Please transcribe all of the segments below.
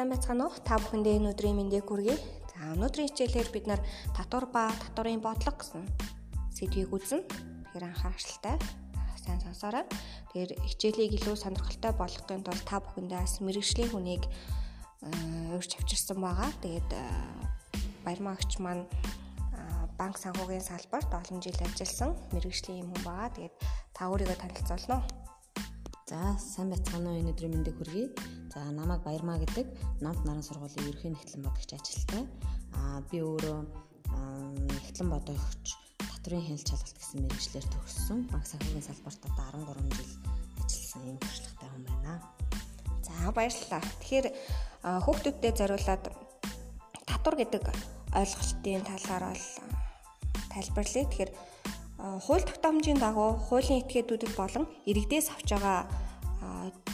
сайн байцгаана уу? Та бүхэндээ энэ өдрийн мэндийг хүргэе. За өнөөдрийн хичээлээр бид нар татвар ба татварын бодлого гэсэн сэдвийг үзнэ. Тэгэхээр анхааралтай сайн сонсоорой. Тэгэхээр хичээлийг илүү сонирхолтой болгохын тулд та бүхэндээ бас мэрэгжлийн хүнийг урьж авчирсан байгаа. Тэгээд баярмаагч маань банк санхүүгийн салбарт олон жил ажилласан мэрэгжлийн юм хүн байгаа. Тэгээд та өөрийгөө танилцуулна уу? За сайн байцгаана уу энэ өдрийн мэндийг хүргэе. За намайг Баярмаа гэдэг Намт наран сургуулийн ерөнхий нэгтлэн бодогч ажилтай. Аа би өөрөө нэгтлэн бодогч татврын хяналт шалгалт гэсэн мэргэжлэр төгссөн. Банк санхүүгийн салбарт одоо 13 жил ажилласан юм туршлагатай хүн байна. За баярлалаа. Тэгэхээр хүүхдүүдтэй зориулаад татвар гэдэг ойлголтын талаар бол тайлбарлая. Тэгэхээр хууль тогтоомжийн дагуу хуулийн этгээдүүдэд болон иргэдээс авч байгаа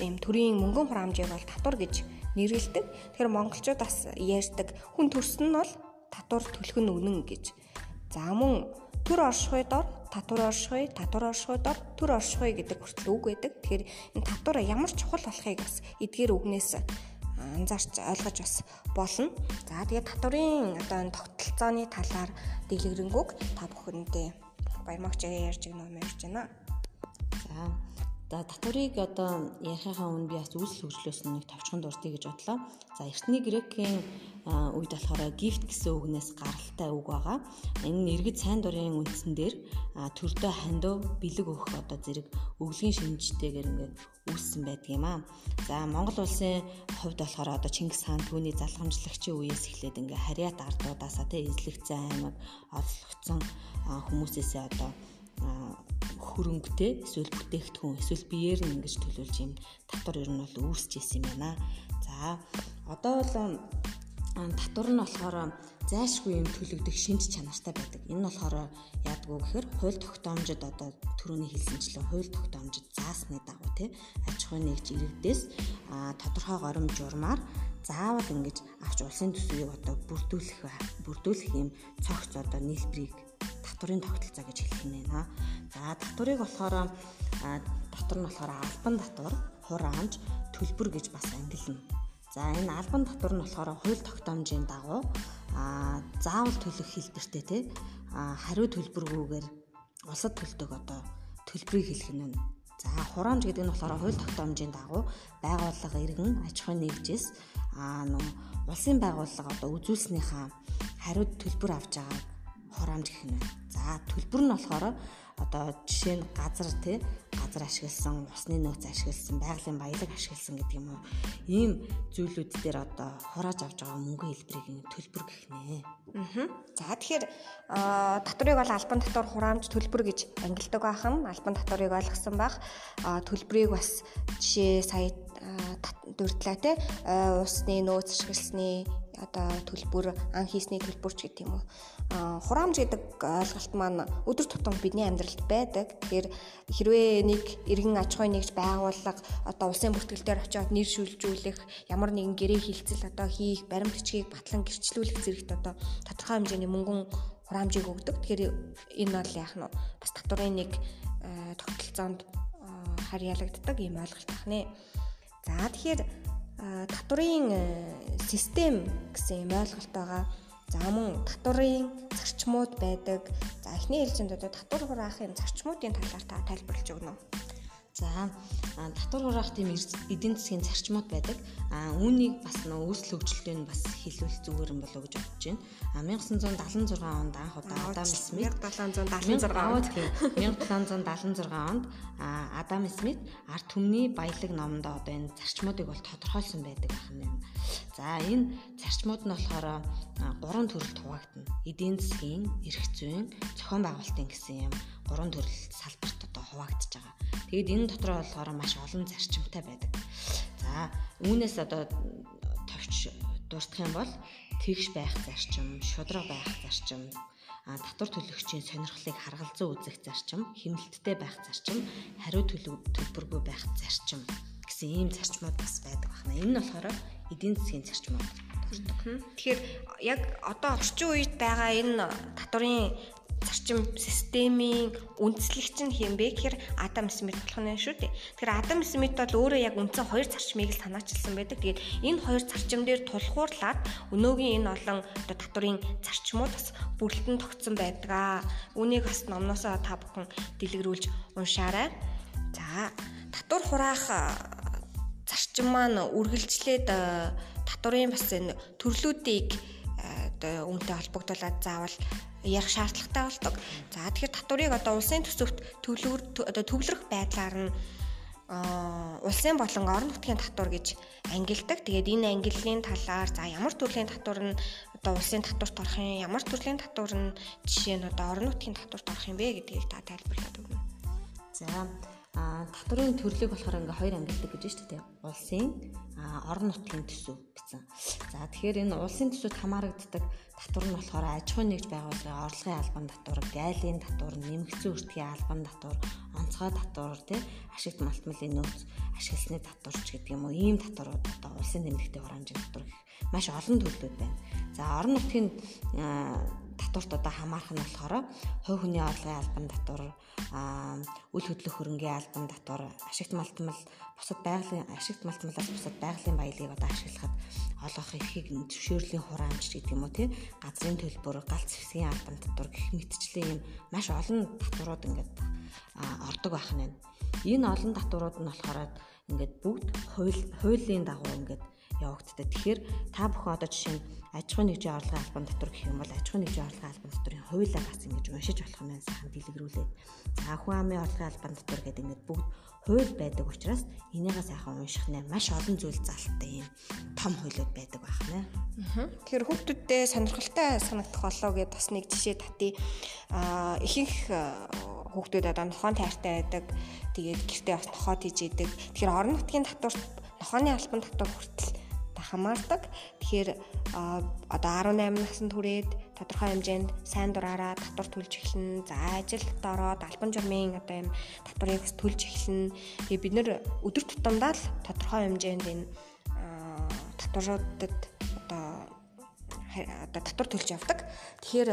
ийм төрийн мөнгөн хураамжийг бол татвар гэж нэрлэдэг. Тэгэхээр монголчууд бас ярьдаг хүн төрсөн нь бол татвар төлөх нь үнэн гэж. За мөн төр оршихуй дор татвар оршихуй, татвар оршихуй дор төр оршихуй гэдэг хүртэл үг байдаг. Тэгэхээр энэ татвар ямар чухал болохыг бас эдгээр үгнээс анзаарч ойлгож бас болно. За тэгээд татварын одоо энэ тогтолцооны талаар дэлгэрэнгүй та бүхэндээ баярмагч ярьж өгнө юм ярьж байна. За За татварыг одоо ярихынхаа өмнө би бас үйлсэл хөгжлөөс нэг товчхон дурдъя гэж бодлоо. За эртний грекийн үед болохоор gift гэсэн үгнээс гаралтай үг байгаа. Энэ иргэд сайн дурын үндсэн дээр төрдөө хандив бэлэг өгөх одоо зэрэг өглөгийн шинжтэйгээр ингээд үүссэн байдаг юм аа. За Монгол улсын хувьд болохоор одоо Чингис хаан түүний залгамжлагчийн үеэс эхлээд ингээ харьяат ардуудаасаа тэ эзлэгцэн аймаг олгогдсон хүмүүсээсээ одоо хөрөнгөтэй эсвэл бүтээгдэхүүн эсвэл биеэр нь ингэж төлөвлөж юм татвар ер нь бол үүсэж исэн юм байна. За одоо бол татвар нь болохоор зайлшгүй юм төлөгдөх шинж чанартай байдаг. Энэ нь болохоор яадгүй гэхээр хууль тогтоомжид одоо төрөний хэлсэнчлэн хууль тогтоомжид заасны дагуу тий аж ахуй нэгж иргэдээс тодорхой горим журмаар заавал ингэж авч улсын төсвийг одоо бүрдүүлэх бүрдүүлэх юм цогц одоо нийлбэрийг татварын тогтолцоо гэж хэлэх юм байна. За татварыг болохоор татвар нь болохоор албан татвар, хураамж, төлбөр гэж бас ангилна. За энэ албан татвар нь болохоор хууль тогтоомжийн дагуу а заавал төлөх хэлбэртэй те хариу төлбөргүйгээр улсад төлдөг одоо төлбөрийг хэлэх нь За хураамж гэдэг нь болохоор хууль тогтоомжийн дагуу байгууллага иргэн аж ахуйн нэгжээс аа нөө улсын байгууллага одоо үзүүлснийхаа хариуд төлбөр авч байгааг хураамж гэх нь. За төлбөр нь болохоор одоо жишээ нь газар тий газар ашигласан, усны нөөц ашигласан, байгалийн баялаг ашигласан гэдэг юм уу. Ийм зүйлүүд дээр одоо хурааж авч байгаа мөнгөн хэлбэрийг төлбөр гэх нэ. Аа. За тэгэхээр татварыг бол албан татвар хураамж төлбөр гэж ангилдаг бахан албан татварыг ойлгосон байх. Төлбөрийг бас жишээ сая дурдлаа те усны нөөц ашигласны одоо төлбөр ан хийсний төлбөр ч гэдэг юм уу. Хураамж гэдэг ойлголт маань өдөр тутам бидний амьдралд байдаг. Тэгэхээр хэрвээ нэг иргэн аж ахуй нэгж байгууллага одоо улсын бүртгэлээр очиод нэр шүлжүүлэх ямар нэгэн гэрээ хилцэл одоо хийх баримт бичгийг батлан гэрчлүүлэх зэрэгт одоо тодорхой хэмжээний мөнгөн хураамжийг өгдөг. Тэгэхээр энэ бол яах нь бас татварын нэг тогтолцоонд харьяалагддаг ийм ойлголт байна. За тэгэхээр татварын систем гэсэн юм ойлголт байгаа. За мөн татварын зарчмууд байдаг. За эхний ээлжинд одоо татвар хураахын зарчмуудын талаар та тайлбарлаж өгнө үү? За татвар хураах тийм эдийн засгийн зарчмууд байдаг. А үүнийг бас нөө үүсэл хөгжлөлтөнд бас хэлвэл зүгээр юм болоо гэж бодож байна. А 1976 онд анх удаа Адам Смит 1776 онд 1776 онд Адам Смит арт түмний баялаг номонд одоо энэ зарчмуудыг бол тодорхойлсон байдаг байна. За энэ зарчмууд нь болохоор гурван төрөлд хуваагдана. Эдийн засгийн, эрх зүйн, зохион байгуулалтын гэсэн юм гурван төрөл салбарт одоо хуваагдж байгаа. Тэгэд энэ дотор болохоор маш олон зарчимтай байдаг. За үүнээс одоо товч дурсах юм бол тэгш байх зарчим, шудраг байх зарчим, татвар төлөгчийн сонирхлыг харгалзан үзэх зарчим, хэмнэлттэй байх зарчим, хариу төлбөргүй байх зарчим гэсэн ийм зарчмууд бас байдаг байна. Энэ нь болохоор эдийн засгийн зарчмууд. Тэгэхээр яг одоо орчин үед байгаа энэ татварын зарчим системийн үндслэгч нь хэм бэ гэхээр Адам Смит болох нь шүү дээ. Тэгэхээр Адам Смит бол өөрөө яг үндсэн хоёр зарчмыг л санаачилсан байдаг. Тэгээд энэ хоёр зарчим дээр тулгуурлаад өнөөгийн энэ олон одоо татврын зарчмууд бас бүрэлдэн тогтсон байдаг. Үнийг бас номноосоо та бүхэн дэлгэрүүлж уншаарай. За татвар хураах зарчим маань үргэлжлээд татврын бас энэ төрлүүдийг одоо үүнтэй холбогдуулаад заавал ярих шаардлагатай болдог. За тэгэхээр татварыг одоо улсын төсөвт төвлөр одоо төвлөрөх байдлаар нь улсын болон орон нутгийн татвар гэж ангилдаг. Тэгээд энэ ангиллын талаар за ямар төрлийн татвар нь одоо улсын татварт орох юм, ямар төрлийн татвар нь жишээ нь одоо орон нутгийн татварт орох юм бэ гэдгийг та тайлбарлаад өгнө. За а татварын төрлийг болохоор ингээ хоёр ангилдаг гэж байна шүү дээ. Улсын орон нутгийн төсөв гэсэн. За тэгэхээр энэ улсын төсөвт хамаарагддаг татвар нь болохоор аж ахуйн нэгж байгууллагын орлогын албан татвар, гайлын татвар, нэмэгдсэн өртгийн албан татвар, онцгой татвар, тий ашигт малтмалын нөөц ашигласны татварч гэдэг юм уу. Ийм татварууд одоо улсын нэмэлтийн хураамжийн татвар гэх маш олон төрлүүд байна. За орон нутгийн татварт одоо хамаарх нь болохоор хувь хүний орлогын албан татвар, үл хөдлөх хөрөнгийн албан татвар, ашигт малтмал, бусад байгалийн ашигт малтмалаас бусад байгалийн баялгийг одоо ашиглахад олгох эрхийг зөвшөөрлийн хураамж гэдэг юм уу тий газрын төлбөр, галц хэсгийн албан татвар гэх мэтчлэн юм маш олон татварууд ингээд ордог байх нь байна. Энэ олон татварууд нь болохоор ингээд бүгд хууль хуулийн дагуу ингээд явагддаг. Тэгэхээр та бүхэн одоо жишээ нь аж ахуйн нэгжийн орлогын албан татвар гэх юм бол аж ахуйн нэгжийн орлогын албан татврын хуулиа бас ингэж уншиж болох юм байна сайхан дэлгэрүүлээд. За хүн амын орлогын албан татвар гэдэг ингэж бүгд хууль байдаг учраас энийгээ сайхан унших нэ маш олон зүйл залттай юм том хуулиуд байдаг байх нэ. Тэгэхээр хүүхдүүдтэй сонирхолтой санагдах болоо гэд бас нэг жишээ татъя. Аа ихэнх хүүхдүүд одоо нохоон тайртай байдаг. Тэгээд гэртээ бас нохоод хийж идэг. Тэгэхээр орон нутгийн татварт нохооны албан татвар хүртэл хамаардаг. Тэгэхээр одоо 18 наснд хүрээд тодорхой хэмжээнд сайн дураараа татвар төлж эхэлнэ. За ажилд ороод албан журмын одоо юм татварыг бас төлж эхэлнэ. Тэгээ бид нэр өдөр тутамдаа л тодорхой хэмжээнд энэ татваруудад одоо одоо татвар төлж явдаг. Тэгэхээр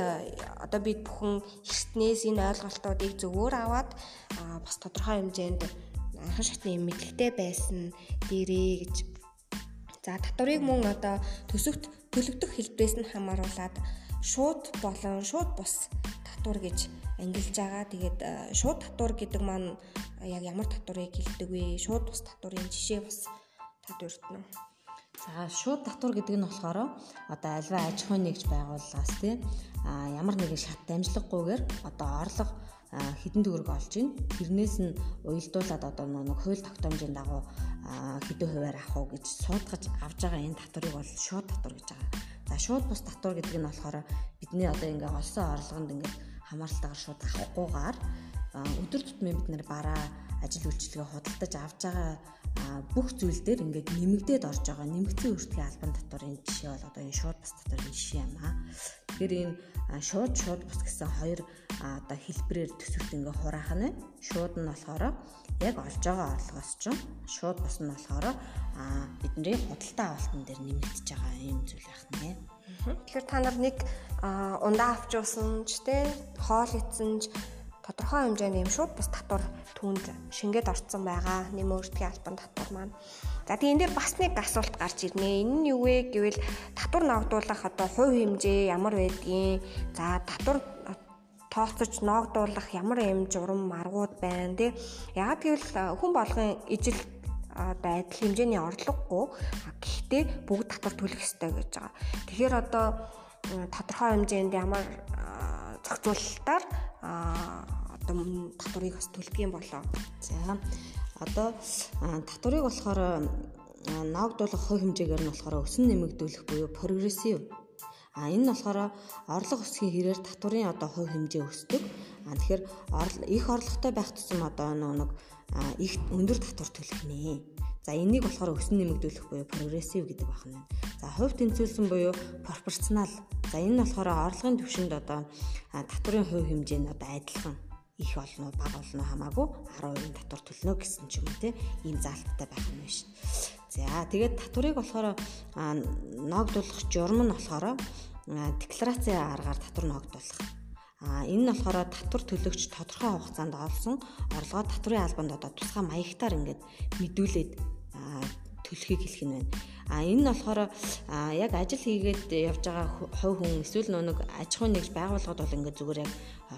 одоо бид бүхэн эртнээс энэ ойлголтуудыг зөвөр аваад бас тодорхой хэмжээнд анхан шатны мэдлэгтэй байсан дээрээ гэж За татварыг мөн одоо төсөвт төлөгдөх хэлбэрээс нь хамааруулаад шууд болон шууд бус татвар гэж ангилж байгаа. Тэгээд э, шууд татвар гэдэг маань яг ямар татварыг хэлдэг вэ? Шууд бус татварын жишээ бас тад өртнө. За шууд татвар гэдэг нь болохоор одоо альва аж ахуйн нэгж байгууллагаас тий а ямар нэгэн шат дамжлаггүйгээр одоо орлого хідэн төгрөг олж ийн тэрнээс нь уялдуулаад одоо нэг хууль тогтоомжийн дагуу хэдэн хувиар авах уу гэж суудгаж авж байгаа энэ татварыг бол шууд татвар гэж байгаа. За шууд бус татвар гэдэг нь болохоор бидний одоо ингээ олсон орлогонд ингээ хамааралтайгаар шууд авахгүйгээр өдөр тутмын бид нэр бараа ажил үйлчилгээ худалдаж авж байгаа бүх зүйл дээр ингээд нэмэгдээд орж байгаа нэмэгдсэн өртгийн албан татварын жишээ бол одоо энэ шууд бас татварын жишээ юм аа. Тэгэхээр энэ шууд шууд бус гэсэн хоёр одоо хэлбэрээр төсөвт ингээ хураах нь шууд нь болохоор яг олж байгаа орлогоос ч шууд бус нь болохоор бидний худалдаа авалтан дээр нэмэгдэж байгаа юм зүйл байх нэ. Тэгэхээр та нар нэг ундаа авч уусан ч те хоол идсэн ч тодорхой хэмжээний юм шууд бас татвар түүнд шингээд орцсон байгаа. Нэм өөртгийн албан татвар маань. За тийм энэ дээр бас нэг асуулт гарч ирнэ. Энэ нь юу вэ гэвэл татвар ногдуулах одоо хувь хэмжээ ямар байдгийг. За татвар тооцож ногдуулах ямар юм журам аргууд байна тий. Яг гэвэл хүн болгон ижил адил хэмжээний орлогогүй гэхдээ бүгд татвар төлөх ёстой гэж байгаа. Тэгэхээр одоо тодорхой хэмжээнд ямар зохицуулалтаар одоо татварыг бас төлдөг юм болоо. За одоо татварыг болохоор ногдуулах хувь хэмжээгээр нь болохоор өсөн нэмэгдүүлэх буюу прогрессив А энэ нь болохоор орлого өсгийн хэрээр татварын одоо хувь хэмжээ өсдөг. А тэгэхээр их орлоготой байх тусам одоо нэг их өндөр татвар төлөх нэ. За энийг болохоор өсөн нэмэгдүүлэх буюу прогрессив гэдэг байна. За хувь тэнцвүүлсэн буюу пропорционал. За энэ нь болохоор орлогын түвшинд одоо татварын хувь хэмжээ нь одоо адилхан их болно уу бага болно хамаагүй 10% татвар төлнө гэсэн ч юм уу тийм ийм заалттай байх нь биш. За тэгээд татварыг болохоор ногдуулах журам нь болохоор декларацийн аргаар татвар ногдуулах. А энэ нь болохоор татвар төлөгч тодорхой хугацаанд олсон орлогоо татврын албанд одоо тусгай маягтаар ингээд мэдүүлээд төлөхийг хэлэх нь байна. А энэ нь болохоор яг ажил хийгээд явж байгаа хувь хүн эсвэл нэг аж ахуйн нэгж байгууллагад бол ингээд зүгээр яг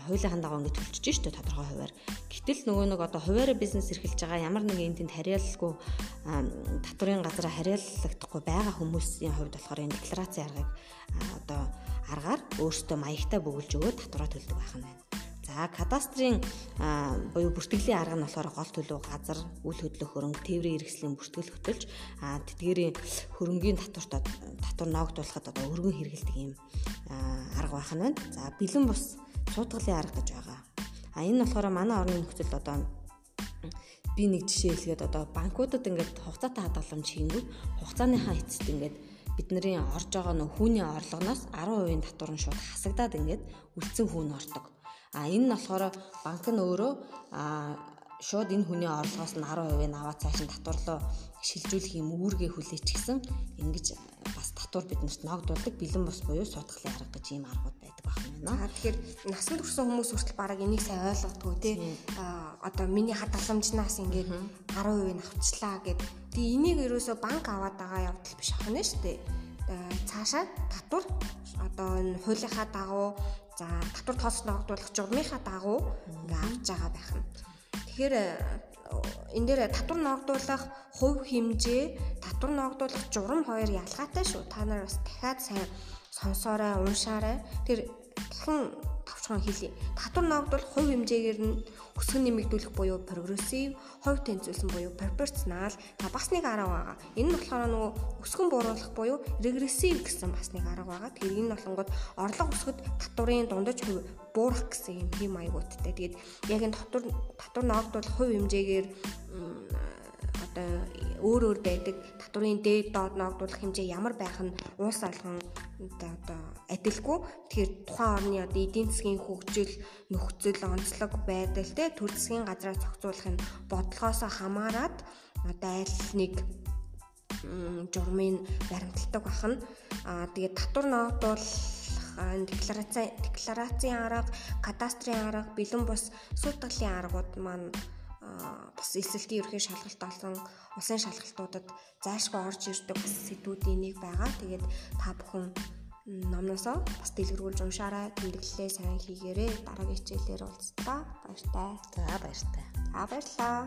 хуулийнхаа дагуу ингээд төлчихөж штэ тодорхой хуваар. Гэтэл нөгөө нэг одоо хуваараа бизнес эрхэлж байгаа ямар нэгэн тэнд хариаллгүй татврын газар хариаллагдахгүй байгаа хүмүүсийн хувьд болохоор энэ декларацийн аргыг одоо аргаар өөртөө маягтай бөглөж өгөөд татвараа төлдөг байх нь байна. За кадастрын буюу бүртгэлийн арга нь болохоор гол төлөв газар, үйл хөдлөх хөрөнгө, тээврийн хэрэгслийн бүртгэл хөтөлж а тэдгээрийн хөрөнгийн татварт татвар ноогдуулахад одоо өргөн хэрэгэлдэг юм арга байх нь байна. За бэлэн бус суудгалын арга гэж байгаа. А энэ болохоор манай орны нөхцөлд одоо би нэг жишээ хэлгээд одоо банкудад ингээд хугацаатай хадгаламж хийнгүүт хугацааныхаа эцэст ингээд бидний орж байгаа нөх хүүний орлогоноос 10% татвар нь шууд хасагдаад ингээд үлдсэн хүүн ордог. А энэ нь болохоор банк нь өөрөө шууд энэ хүний орлогоос нь 10% нь аваад цааш нь татварлоо шилжүүлэх юм үүргээ хүлээч гэсэн ингэж бас татвар биднэрт ногдуулдаг бэлэн бус буюу суудгалын арга гэж ийм аргууд байдаг байна. За тэгэхээр насанд хүрсэн хүмүүс хүртэл бараг энийг сайн ойлгодгүй тий. А одоо миний хадгаламжнаас ингээд 10% нь авчлаа гэд. Тэгээ энийг ерөөсөө банк аваад байгаа явдал биш ах нь шүү дээ. Цаашаа татвар одоо энэ хуулийнхаа дагуу За татвар тоос ногдуулах журмынхаа дагуу ингээ авч байгаа байх нь. Тэгэхээр э, энэ дээр татвар ногдуулах хувь хэмжээ, татвар ногдуулах журам хоёр ялгаатай шүү. Та нар бас дахиад сайн сонсоорой, уншаарай. Тэр дахин товчхон хэлье. Татвар ногдуулах хувь хэмжээгээр нь өсгөн нэмэгдүүлэх буюу прогрессив, хувь тэнцвэлсэн буюу пропорционал бас нэг арга байгаа. Энэ нь болохоор нөгөө өсгөн бууруулах буюу регрессив гэсэн бас нэг арга байгаа. Тэгэхээр энэ болонгод орлого өсгөд татврын дундаж хувь буурах гэсэн юм хэм маягуудтай. Тэгээд яг энэ татвар татвар ногдуулах хувь хэмжээгээр одоо өөр өөр байдаг татврын дээд доод ногдуулах хэмжээ ямар байх нь уус алган одоо адилгүй. Тэгэхээр тухайн орны одоо эдийн засгийн хөгжил нөхцөл онцлог байдал те төр засгийн газраа зохицуулахын бодлогоос хамаарат одоо аль нэг журмын баримталдаг бахна. Аа тэгээд татвар ногдуулах деклараци декларацийн арга, кадастрын арга, бэлэн бус сүйтгэлийн аргууд маань бас эсэлтийн ерхий шалгалт олон улсын шалгалтуудад зайлшгүй орж ирдэг бас сэдвүүдийн нэг байгаа. Тэгээд та бүхэн номносоо бас дэлгэрүүлж уншаарай. Тэмдэглэлээ сайн хийгээрэй. Дараагийн хичээлээр уулзлаа. Баяртай. За баяртай. За баярлалаа.